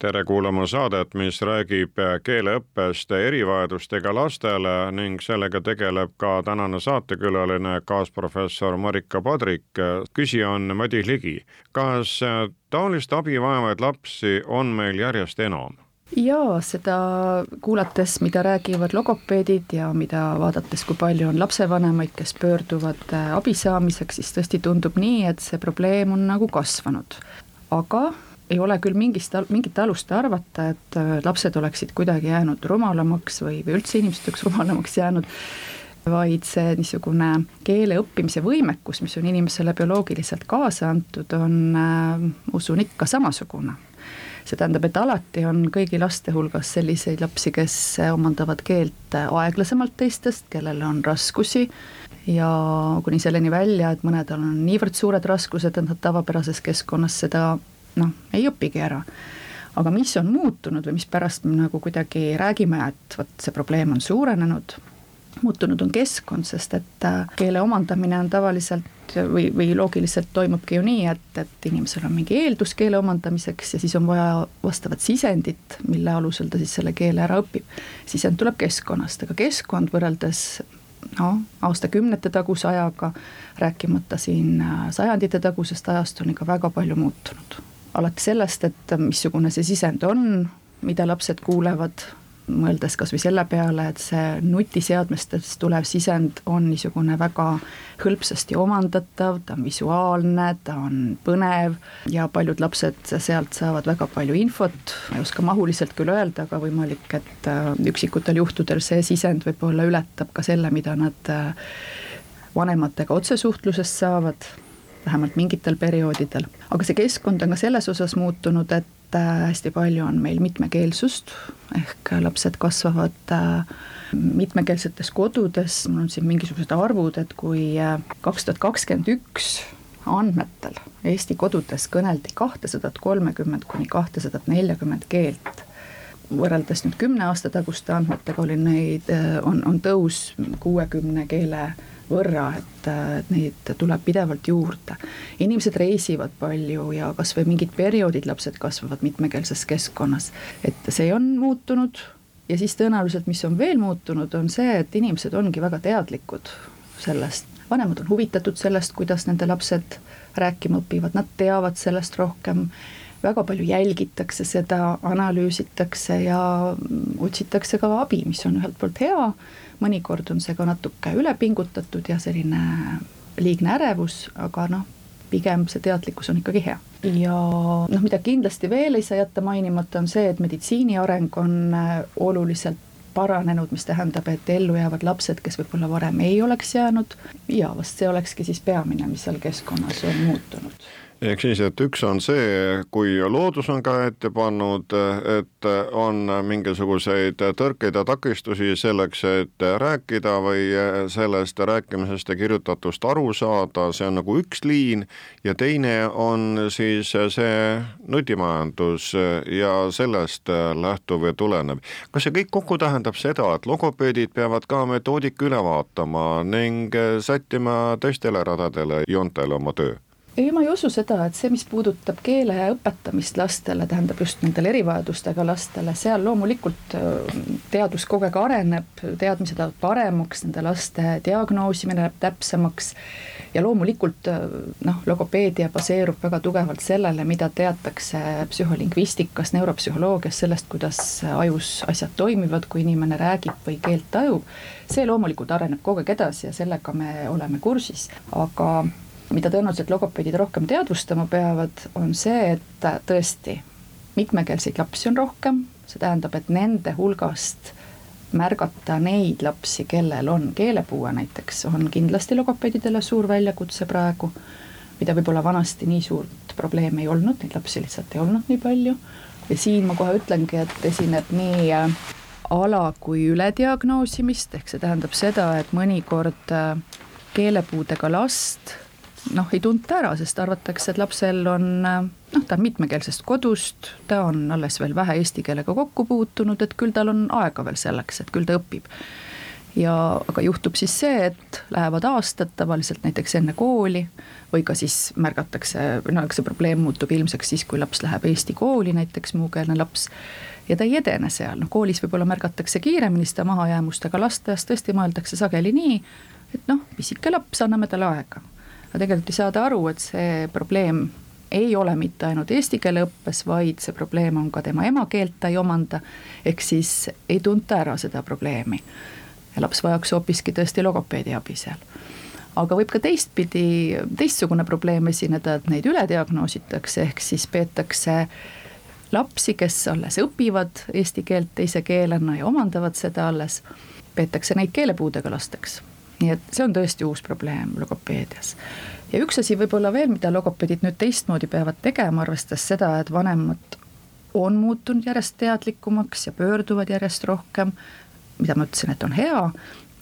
tere kuulama saadet, mis räägib keeleõppest erivajadustega lastele ning sellega tegeleb ka tänane saatekülaline, kaasprofessor Marika Padrik. küsija on Madis Ligi. kas taolist abi vajavaid lapsi on meil järjest enam? jaa, seda kuulates, mida räägivad logopeedid ja mida vaadates, kui palju on lapsevanemaid, kes pöörduvad abi saamiseks, siis tõesti tundub nii, et see probleem on nagu kasvanud. aga ei ole küll mingist, mingit alust arvata, et äh, lapsed oleksid kuidagi jäänud rumalamaks või, või üldse inimesed oleks rumalamaks jäänud, vaid see niisugune keele õppimise võimekus, mis on inimesele bioloogiliselt kaasa antud, on äh,, usun ikka samasugune. see tähendab, et alati on kõigi laste hulgas selliseid lapsi, kes omandavad keelt aeglasemalt teistest, kellel on raskusi ja kuni selleni välja, et mõnedel on niivõrd suured raskused, et nad tavapärases keskkonnas seda noh, ei õpigi ära. aga mis on muutunud või mispärast me nagu kuidagi räägime, et vot see probleem on suurenenud, muutunud on keskkond, sest et äh, keele omandamine on tavaliselt või, või loogiliselt toimubki ju nii, et, et inimesel on mingi eeldus keele omandamiseks ja siis on vaja vastavat sisendit, mille alusel ta siis selle keele ära õpib. sisend tuleb keskkonnast, aga keskkond võrreldes noh, aastakümnete taguse ajaga, rääkimata siin äh, sajandite tagusest ajast, on ikka väga palju muutunud alates sellest, et missugune see sisend on, mida lapsed kuulevad, mõeldes kas või selle peale, et see nutiseadmestest tulev sisend on niisugune väga hõlpsasti omandatav, ta on visuaalne, ta on põnev ja paljud lapsed sealt saavad väga palju infot, ma ei oska mahuliselt küll öelda, aga võimalik, et äh, üksikutel juhtudel see sisend võib-olla ületab ka selle, mida nad äh, vanematega otsesuhtluses saavad vähemalt mingitel perioodidel. aga see keskkond on ka selles osas muutunud, et äh, hästi palju on meil mitmekeelsust, ehk lapsed kasvavad äh, mitmekeelsetes kodudes, mul on siin mingisugused arvud, et kui äh, kaks tuhat kakskümmend üks andmetel Eesti kodudes kõneldi kahtesadat kolmekümmend kuni kahtesadat neljakümmet keelt, võrreldes nüüd kümne aasta taguste andmetega oli neid, on, on tõus kuuekümne keele võrra, et, et neid tuleb pidevalt juurde. inimesed reisivad palju ja kas või mingid perioodid lapsed kasvavad mitmekeelses keskkonnas, et see on muutunud ja siis tõenäoliselt, mis on veel muutunud, on see, et inimesed ongi väga teadlikud sellest, vanemad on huvitatud sellest, kuidas nende lapsed rääkima õpivad, nad teavad sellest rohkem, väga palju jälgitakse seda, analüüsitakse ja otsitakse ka abi, mis on ühelt poolt hea mõnikord on see ka natuke ülepingutatud ja selline liigne ärevus, aga noh, pigem see teadlikkus on ikkagi hea. ja noh, mida kindlasti veel ei saa jätta mainimata, on see, et meditsiini areng on äh, oluliselt paranenud, mis tähendab, et ellu jäävad lapsed, kes võib-olla varem ei oleks jäänud ja vast see olekski siis peamine, mis seal keskkonnas on muutunud ehk siis, et üks on see, kui loodus on ka ette pannud, et on mingisuguseid tõrkeid ja takistusi selleks, et rääkida või sellest rääkimisest ja kirjutatust aru saada, see on nagu üks liin, ja teine on siis see nutimajandus ja sellest lähtuv ja tulenev. kas see kõik kokku tähendab seda, et logopeedid peavad ka metoodika üle vaatama ning sättima teistele radadele joontele oma töö? Ei, ma ei usu seda, et see, mis puudutab keele õpetamist lastele, tähendab just nendele erivajadustega lastele, seal loomulikult äh, teadus kogu aeg areneb, teadmised lähevad paremaks, nende laste diagnoosimine läheb täpsemaks ja loomulikult äh, noh, logopeedia baseerub väga tugevalt sellele, mida teatakse psühholingvistikas, neuropsühholoogias, sellest, kuidas ajus asjad toimivad, kui inimene räägib või keelt tajub, see loomulikult areneb kogu aeg edasi ja sellega me oleme kursis, aga mida tõenäoliselt logopeedid rohkem teadvustama peavad, on see, et tõesti mitmekeelseid lapsi on rohkem, see tähendab, et nende hulgast märgata neid lapsi, kellel on keelepuue näiteks, on kindlasti logopeedidele suur väljakutse praegu, mida võib-olla vanasti nii suurt probleemi ei olnud, neid lapsi lihtsalt ei olnud nii palju. ja siin ma kohe ütlengi, et esineb nii äh, ala kui ülediagnoosimist, ehk see tähendab seda, et mõnikord äh, keelepuudega last noh, ei tunta ära, sest arvatakse, et lapsel on noh, ta on mitmekeelsest kodust, ta on alles veel vähe eesti keelega kokku puutunud, et küll tal on aega veel selleks, et küll ta õpib. ja aga juhtub siis see, et lähevad aastad tavaliselt näiteks enne kooli või ka siis märgatakse, no eks see probleem muutub ilmseks siis, kui laps läheb eesti kooli, näiteks muukeelne laps ja ta ei edene seal, noh koolis võib-olla märgatakse kiiremini seda mahajäämust, aga lasteaias tõesti mõeldakse sageli nii, et noh, pisike laps, anname talle aega aga tegelikult ei saada aru, et see probleem ei ole mitte ainult eesti keele õppes, vaid see probleem on ka tema emakeelt ta ei omanda, ehk siis ei tunta ära seda probleemi. laps vajaks hoopiski tõesti logopeedi abi seal. aga võib ka teistpidi, teistsugune probleem esineda, et neid ülediagnoositakse, ehk siis peetakse lapsi, kes alles õpivad eesti keelt teise keelena ja omandavad seda alles, peetakse neid keelepuudega lasteks nii et see on tõesti uus probleem logopeedias. ja üks asi võib-olla veel, mida logopeedid nüüd teistmoodi peavad tegema, arvestades seda, et vanemad on muutunud järjest teadlikumaks ja pöörduvad järjest rohkem, mida ma ütlesin, et on hea,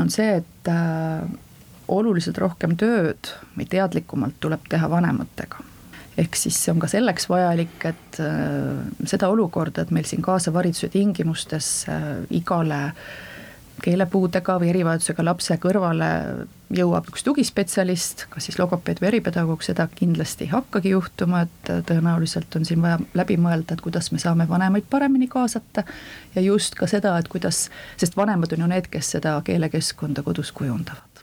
on see, et äh, oluliselt rohkem tööd või teadlikumalt tuleb teha vanematega ehk siis see on ka selleks vajalik, et äh, seda olukorda, et meil siin kaasava hariduse tingimustes äh, igale äh, keelepuudega või erivajadusega lapse kõrvale jõuab üks tugispetsialist, kas siis logopeed või eripedagoog, seda kindlasti ei hakkagi juhtuma, et tõenäoliselt on siin vaja läbi mõelda, et kuidas me saame vanemaid paremini kaasata. ja just ka seda, et kuidas, sest vanemad on ju need, kes seda keelekeskkonda kodus kujundavad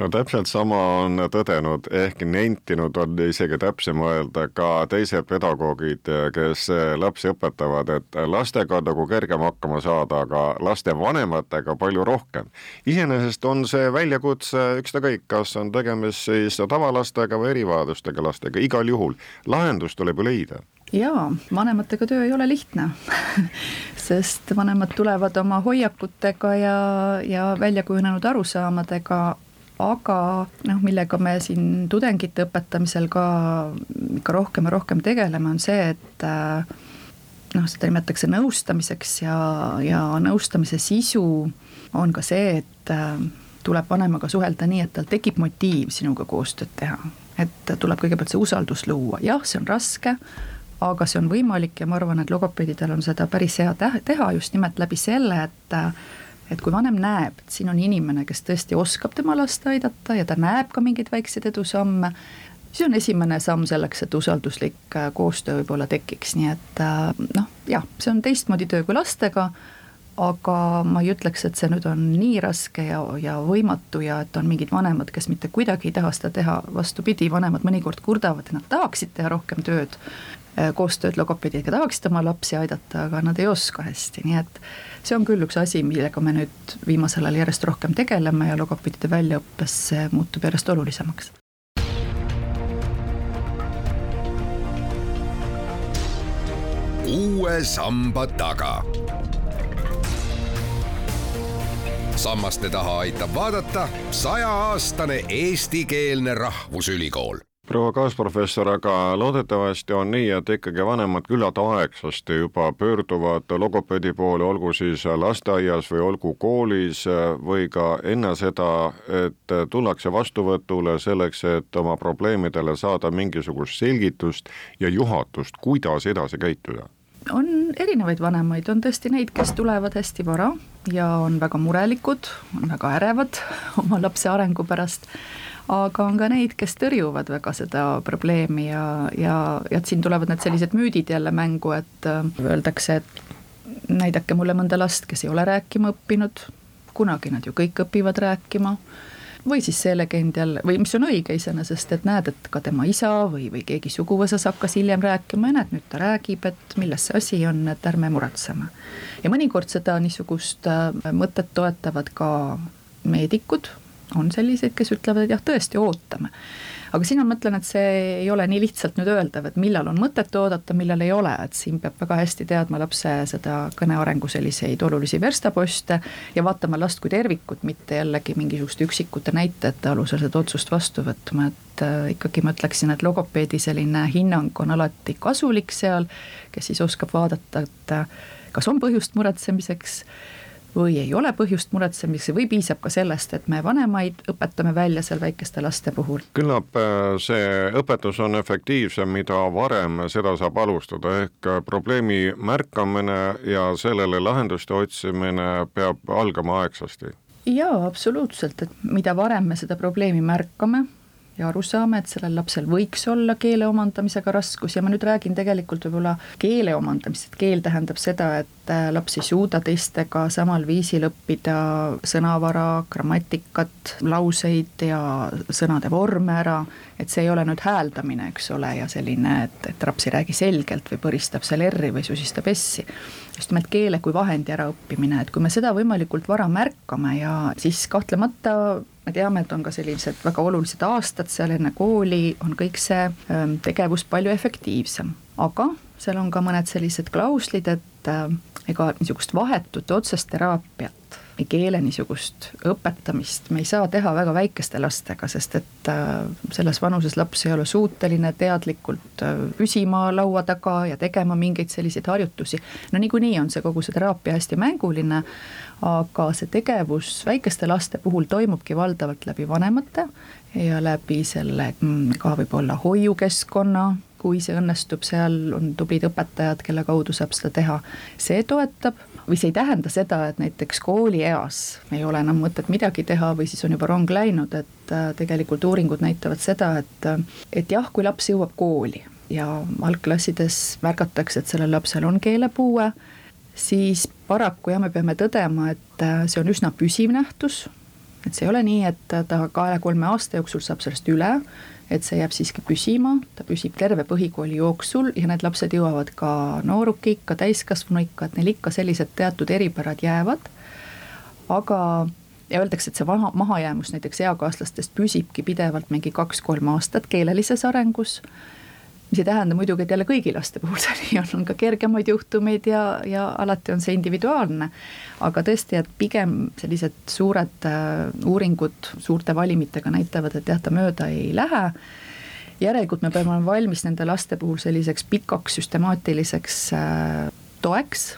no täpselt sama on tõdenud ehk nentinud, on isegi täpsem öelda, ka teised pedagoogid, kes lapsi õpetavad, et lastega on nagu kergem hakkama saada, aga lastevanematega palju rohkem. iseenesest on see väljakutse ükskõik, kas on tegemist siis tavalastega või erivajadustega lastega, igal juhul lahendus tuleb ju leida jaa, vanematega töö ei ole lihtne sest vanemad tulevad oma hoiakutega ja, ja välja kujunenud arusaamadega aga noh, millega me siin tudengite õpetamisel ka ikka rohkem ja rohkem tegeleme, on see, et äh, noh, seda nimetatakse nõustamiseks ja, ja nõustamise sisu on ka see, et äh, tuleb vanemaga suhelda nii, et tal tekib motiiv sinuga koostööd teha. et tuleb kõigepealt see usaldus luua, jah, see on raske, aga see on võimalik ja ma arvan, et logopeedidel on seda päris hea teha just nimelt läbi selle, et et kui vanem näeb, et siin on inimene, kes tõesti oskab tema last aidata ja ta näeb ka mingeid väikseid edusamme, see on esimene samm selleks, et usalduslik äh, koostöö võib-olla tekiks, nii et äh, noh, jah, see on teistmoodi töö kui lastega, aga ma ei ütleks, et see nüüd on nii raske ja, ja võimatu ja et on mingid vanemad, kes mitte kuidagi ei taha seda teha, vastupidi, vanemad mõnikord kurdavad, et nad tahaksid teha rohkem tööd, koostööd logopeediga, tahaksid oma lapsi aidata, aga nad ei oska hästi, nii et see on küll üks asi, millega me nüüd viimasel ajal järjest rohkem tegeleme ja logopeedide väljaõppes see muutub järjest olulisemaks. uue samba taga. sammaste taha aitab vaadata sajaaastane eestikeelne rahvusülikool proua kaasprofessor, aga loodetavasti on nii, et ikkagi vanemad küllalt aegsasti juba pöörduvad logopeedi poole, olgu siis lasteaias või olgu koolis või ka enne seda, et tullakse vastuvõtule selleks, et oma probleemidele saada mingisugust selgitust ja juhatust, kuidas edasi käituda. On erinevaid vanemaid, on tõesti neid, kes tulevad hästi vara ja on väga murelikud, on väga ärevad oma lapse arengu pärast aga on ka neid, kes tõrjuvad väga seda probleemi ja, ja, ja et siin tulevad need sellised müüdid jälle mängu, et äh, öeldakse, et näidake mulle mõnda last, kes ei ole rääkima õppinud, kunagi nad ju kõik õpivad rääkima või siis see legend jälle, või mis on õige iseenesest, et näed, et ka tema isa või, või keegi suguvõsas hakkas hiljem rääkima ja näed, nüüd ta räägib, et milles see asi on, et ärme muretseme. ja mõnikord seda niisugust äh, mõtet toetavad ka meedikud on selliseid, kes ütlevad, et jah, tõesti ootame. aga siin ma mõtlen, et see ei ole nii lihtsalt nüüd öeldav, et millal on mõtet oodata, millal ei ole, et siin peab väga hästi teadma lapse seda kõne arengu selliseid olulisi verstaposte ja vaatama last kui tervikut, mitte jällegi mingisuguste üksikute näitajate alusel seda otsust vastu võtma, et äh, ikkagi ma ütleksin, et logopeedi selline hinnang on alati kasulik seal, kes siis oskab vaadata, et äh, kas on põhjust muretsemiseks või ei ole põhjust muretsemiseks või piisab ka sellest, et me vanemaid õpetame välja seal väikeste laste puhul. küllap äh, see õpetus on efektiivsem, mida varem seda saab alustada, ehk äh, probleemi märkamine ja sellele lahenduste otsimine peab algama aegsasti. jaa, absoluutselt, et mida varem me seda probleemi märkame, ja aru saame, et sellel lapsel võiks olla keele omandamisega raskus ja ma nüüd räägin tegelikult võib-olla keele omandamist, et keel tähendab seda, et äh, laps ei suuda teistega samal viisil õppida sõnavara, grammatikat, lauseid ja sõnade vorme ära, et see ei ole nüüd hääldamine, eks ole, ja selline, et, et laps ei räägi selgelt või põristab seal R-i või susistab S-i. Just nimelt keele kui vahendi äraõppimine, et kui me seda võimalikult vara märkame ja siis kahtlemata me teame, et on ka sellised väga olulised aastad seal enne kooli, on kõik see ähm, tegevus palju efektiivsem, aga seal on ka mõned sellised klauslid, et äh, ega niisugust vahetut otsest teraapiat keele niisugust õpetamist me ei saa teha väga väikeste lastega, sest et äh, selles vanuses laps ei ole suuteline teadlikult äh, püsima laua taga ja tegema mingeid selliseid harjutusi. no niikuinii on see kogu see teraapia hästi mänguline, aga see tegevus väikeste laste puhul toimubki valdavalt läbi vanemate ja läbi selle mm, ka võib-olla hoiukeskkonna, kui see õnnestub, seal on tublid õpetajad, kelle kaudu saab seda teha, see toetab või see ei tähenda seda, et näiteks koolieas ei ole enam mõtet midagi teha või siis on juba rong läinud, et äh, tegelikult uuringud näitavad seda, et, äh, et jah, kui laps jõuab kooli ja algklassides märgatakse, et sellel lapsel on keelepuue siis paraku jah, me peame tõdema, et äh, see on üsna püsiv nähtus. et see ei ole nii, et ta kahe-kolme aasta jooksul saab sellest üle, et see jääb siiski püsima, ta püsib terve põhikooli jooksul ja need lapsed jõuavad ka noorukikka, täiskasvanuikka, et neil ikka sellised teatud eripärad jäävad. aga ja öeldakse, et see maha, mahajäämus näiteks eakaaslastest püsibki pidevalt mingi kaks-kolm aastat keelelises arengus mis ei tähenda muidugi, et jälle kõigi laste puhul see nii on, on ka kergemaid juhtumeid ja, ja alati on see individuaalne. aga tõesti, et pigem sellised suured äh, uuringud suurte valimitega näitavad, et jah, ta mööda ei lähe järelikult me peame olema valmis nende laste puhul selliseks pikaks süstemaatiliseks äh, toeks.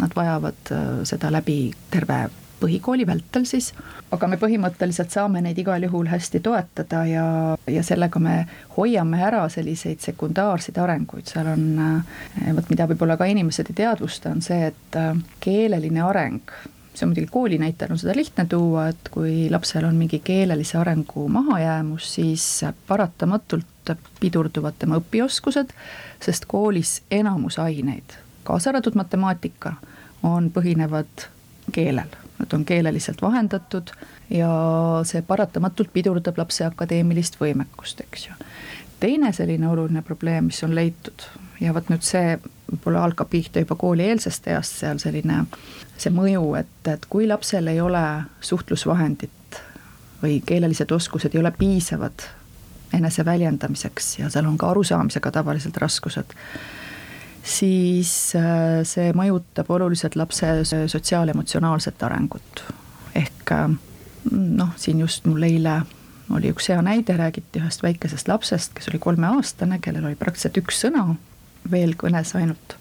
Nad vajavad äh, seda läbi terve põhikooli vältel siis, aga me põhimõtteliselt saame neid igal juhul hästi toetada ja, ja sellega me hoiame ära selliseid sekundaarseid arenguid, seal on, eh, vot mida võib-olla ka inimesed ei teadvusta, on see, et eh, keeleline areng see on muidugi kooli näitel on seda lihtne tuua, et kui lapsel on mingi keelelise arengu mahajäämus, siis paratamatult pidurduvad tema õpioskused, sest koolis enamus aineid, kaasa arvatud matemaatika, on, põhinevad keelel nad on keeleliselt vahendatud ja see paratamatult pidurdab lapse akadeemilist võimekust, eks ju. teine selline oluline probleem, mis on leitud ja vot nüüd see võib-olla algab pihta juba koolieelsest east seal selline, see mõju, et, et kui lapsel ei ole suhtlusvahendit või keelelised oskused ei ole piisavad enese väljendamiseks ja seal on ka arusaamisega tavaliselt raskused siis äh, see mõjutab oluliselt lapse sotsiaalemotsionaalset arengut. ehk äh, noh, siin just mul eile oli üks hea näide, räägiti ühest väikesest lapsest, kes oli kolmeaastane, kellel oli praktiliselt üks sõna veel kõnes ainult.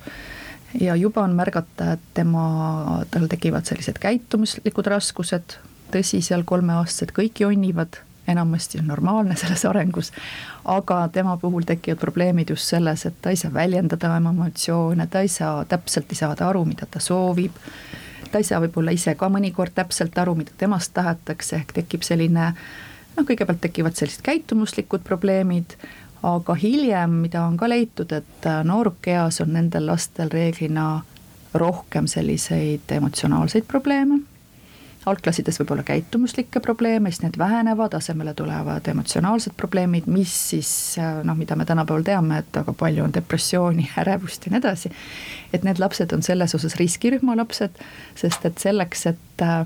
ja juba on märgata, et tema, tal tekivad sellised käitumuslikud raskused, tõsi, seal kolmeaastased kõik jonnivad enamasti on normaalne selles arengus, aga tema puhul tekivad probleemid just selles, et ta ei saa väljendada oma emotsioone, ta ei saa, täpselt ei saada aru, mida ta soovib, ta ei saa võib-olla ise ka mõnikord täpselt aru, mida temast tahetakse, ehk tekib selline noh, kõigepealt tekivad sellised käitumuslikud probleemid, aga hiljem, mida on ka leitud, et noorukeas on nendel lastel reeglina rohkem selliseid emotsionaalseid probleeme algklassides võib olla käitumuslikke probleeme, siis need vähenevad, asemele tulevad emotsionaalsed probleemid, mis siis noh, mida me tänapäeval teame, et väga palju on depressiooni, ärevust ja nii edasi. et need lapsed on selles osas riskirühma lapsed, sest et selleks, et äh,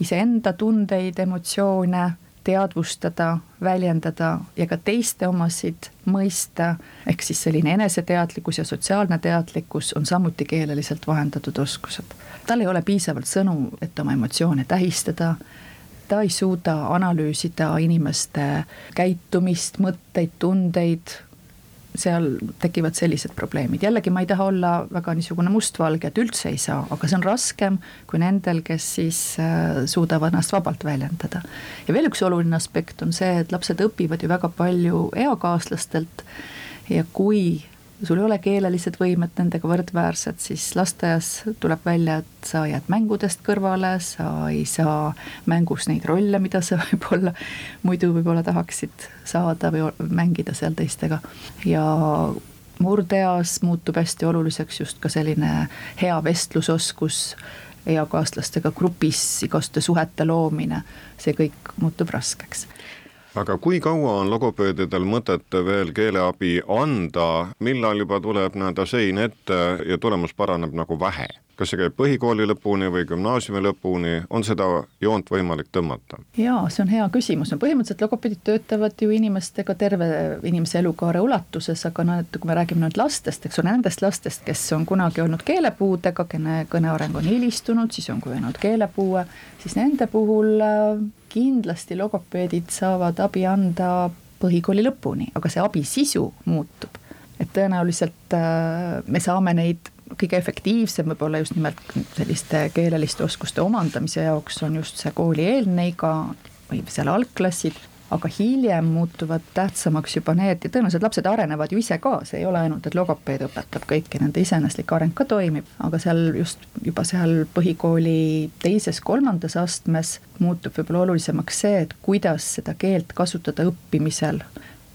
iseenda tundeid, emotsioone teadvustada, väljendada ja ka teiste omasid mõista, ehk siis selline eneseteadlikkus ja sotsiaalne teadlikkus on samuti keeleliselt vahendatud oskused. tal ei ole piisavalt sõnu, et oma emotsioone tähistada, ta ei suuda analüüsida inimeste käitumist, mõtteid, tundeid, seal tekivad sellised probleemid, jällegi ma ei taha olla väga niisugune mustvalge, et üldse ei saa, aga see on raskem kui nendel, kes siis äh, suudavad ennast vabalt väljendada. ja veel üks oluline aspekt on see, et lapsed õpivad ju väga palju eakaaslastelt ja kui sul ei ole keelelised võimed nendega võrdväärsed, siis lasteaias tuleb välja, et sa jääd mängudest kõrvale, sa ei saa mängus neid rolle, mida sa võib-olla muidu võib-olla tahaksid saada või mängida seal teistega. Ja murdeeas muutub hästi oluliseks just ka selline hea vestlusoskus, eakaaslastega grupis igaste suhete loomine, see kõik muutub raskeks aga kui kaua on logopeedidel mõtet veel keeleabi anda, millal juba tuleb nii-öelda sein ette ja tulemus paraneb nagu vähe? Kas see käib põhikooli lõpuni või gümnaasiumi lõpuni, on seda joont võimalik tõmmata? jaa, see on hea küsimus, no põhimõtteliselt logopeedid töötavad ju inimestega terve inimese elukaare ulatuses, aga noh, et kui me räägime nüüd lastest, eks ole, nendest lastest, kes on kunagi olnud keelepuudega, kelle kõneareng on hilistunud, siis on kujunenud keelepuue, siis nende puhul äh, kindlasti logopeedid saavad abi anda põhikooli lõpuni, aga see abi sisu muutub. et tõenäoliselt äh, me saame neid kõige efektiivsem võib-olla just nimelt selliste keeleliste oskuste omandamise jaoks on just see koolieelne iga või seal algklassid, aga hiljem muutuvad tähtsamaks juba need ja tõenäoliselt lapsed arenevad ju ise ka, see ei ole ainult, et logopeed õpetab kõiki, nende iseeneslik areng ka toimib, aga seal just juba seal põhikooli teises-kolmandas astmes muutub võib-olla olulisemaks see, et kuidas seda keelt kasutada õppimisel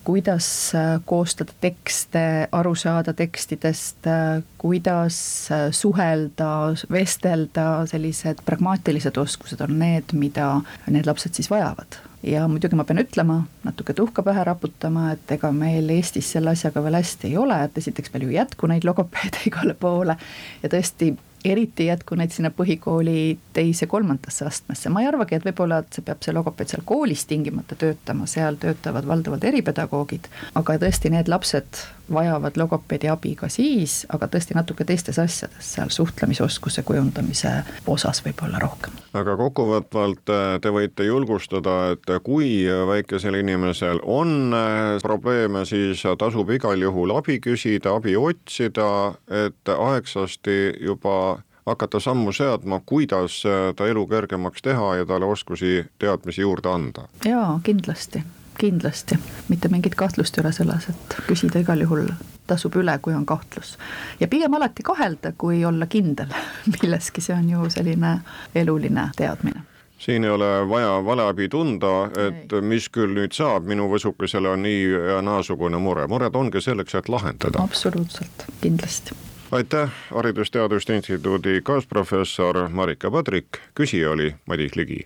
kuidas äh, koostada tekste, aru saada tekstidest, äh, kuidas äh, suhelda, vestelda, sellised pragmaatilised oskused on need, mida need lapsed siis vajavad. Ja muidugi ma pean ütlema, natuke tuhka pähe raputama, et ega meil Eestis selle asjaga veel hästi ei ole, et esiteks meil ju ei jätku neid logopeede igale poole ja tõesti eriti ei jätku neid sinna põhikooli teise-kolmandasse astmesse, ma ei arvagi, et võib-olla, et see peab see logopeed seal koolis tingimata töötama, seal töötavad valdavalt eripedagoogid, aga tõesti, need lapsed vajavad logopeedi abi ka siis, aga tõesti natuke teistes asjades, seal suhtlemisoskuse kujundamise osas võib-olla rohkem. aga kokkuvõtvalt äh, te võite julgustada, et kui väikesel inimesel on äh, probleeme, siis tasub igal juhul abi küsida, abi otsida, et aegsasti juba hakata sammu seadma, kuidas äh, ta elu kergemaks teha ja talle oskusi, teadmisi juurde anda. jaa, kindlasti, kindlasti, mitte mingit kahtlust ei ole selles, et küsida igal juhul tasub üle, kui on kahtlus. ja pigem alati kahelda, kui olla kindel milleski, see on ju selline eluline teadmine siin ei ole vaja valeabi tunda, et ei. mis küll nüüd saab, minu võsukesele on nii ja naasugune mure, mured ongi selleks, et lahendada. absoluutselt, kindlasti aitäh, Haridus-Teaduste Instituudi kaasprofessor Marika Padrik, küsija oli Madis Ligi.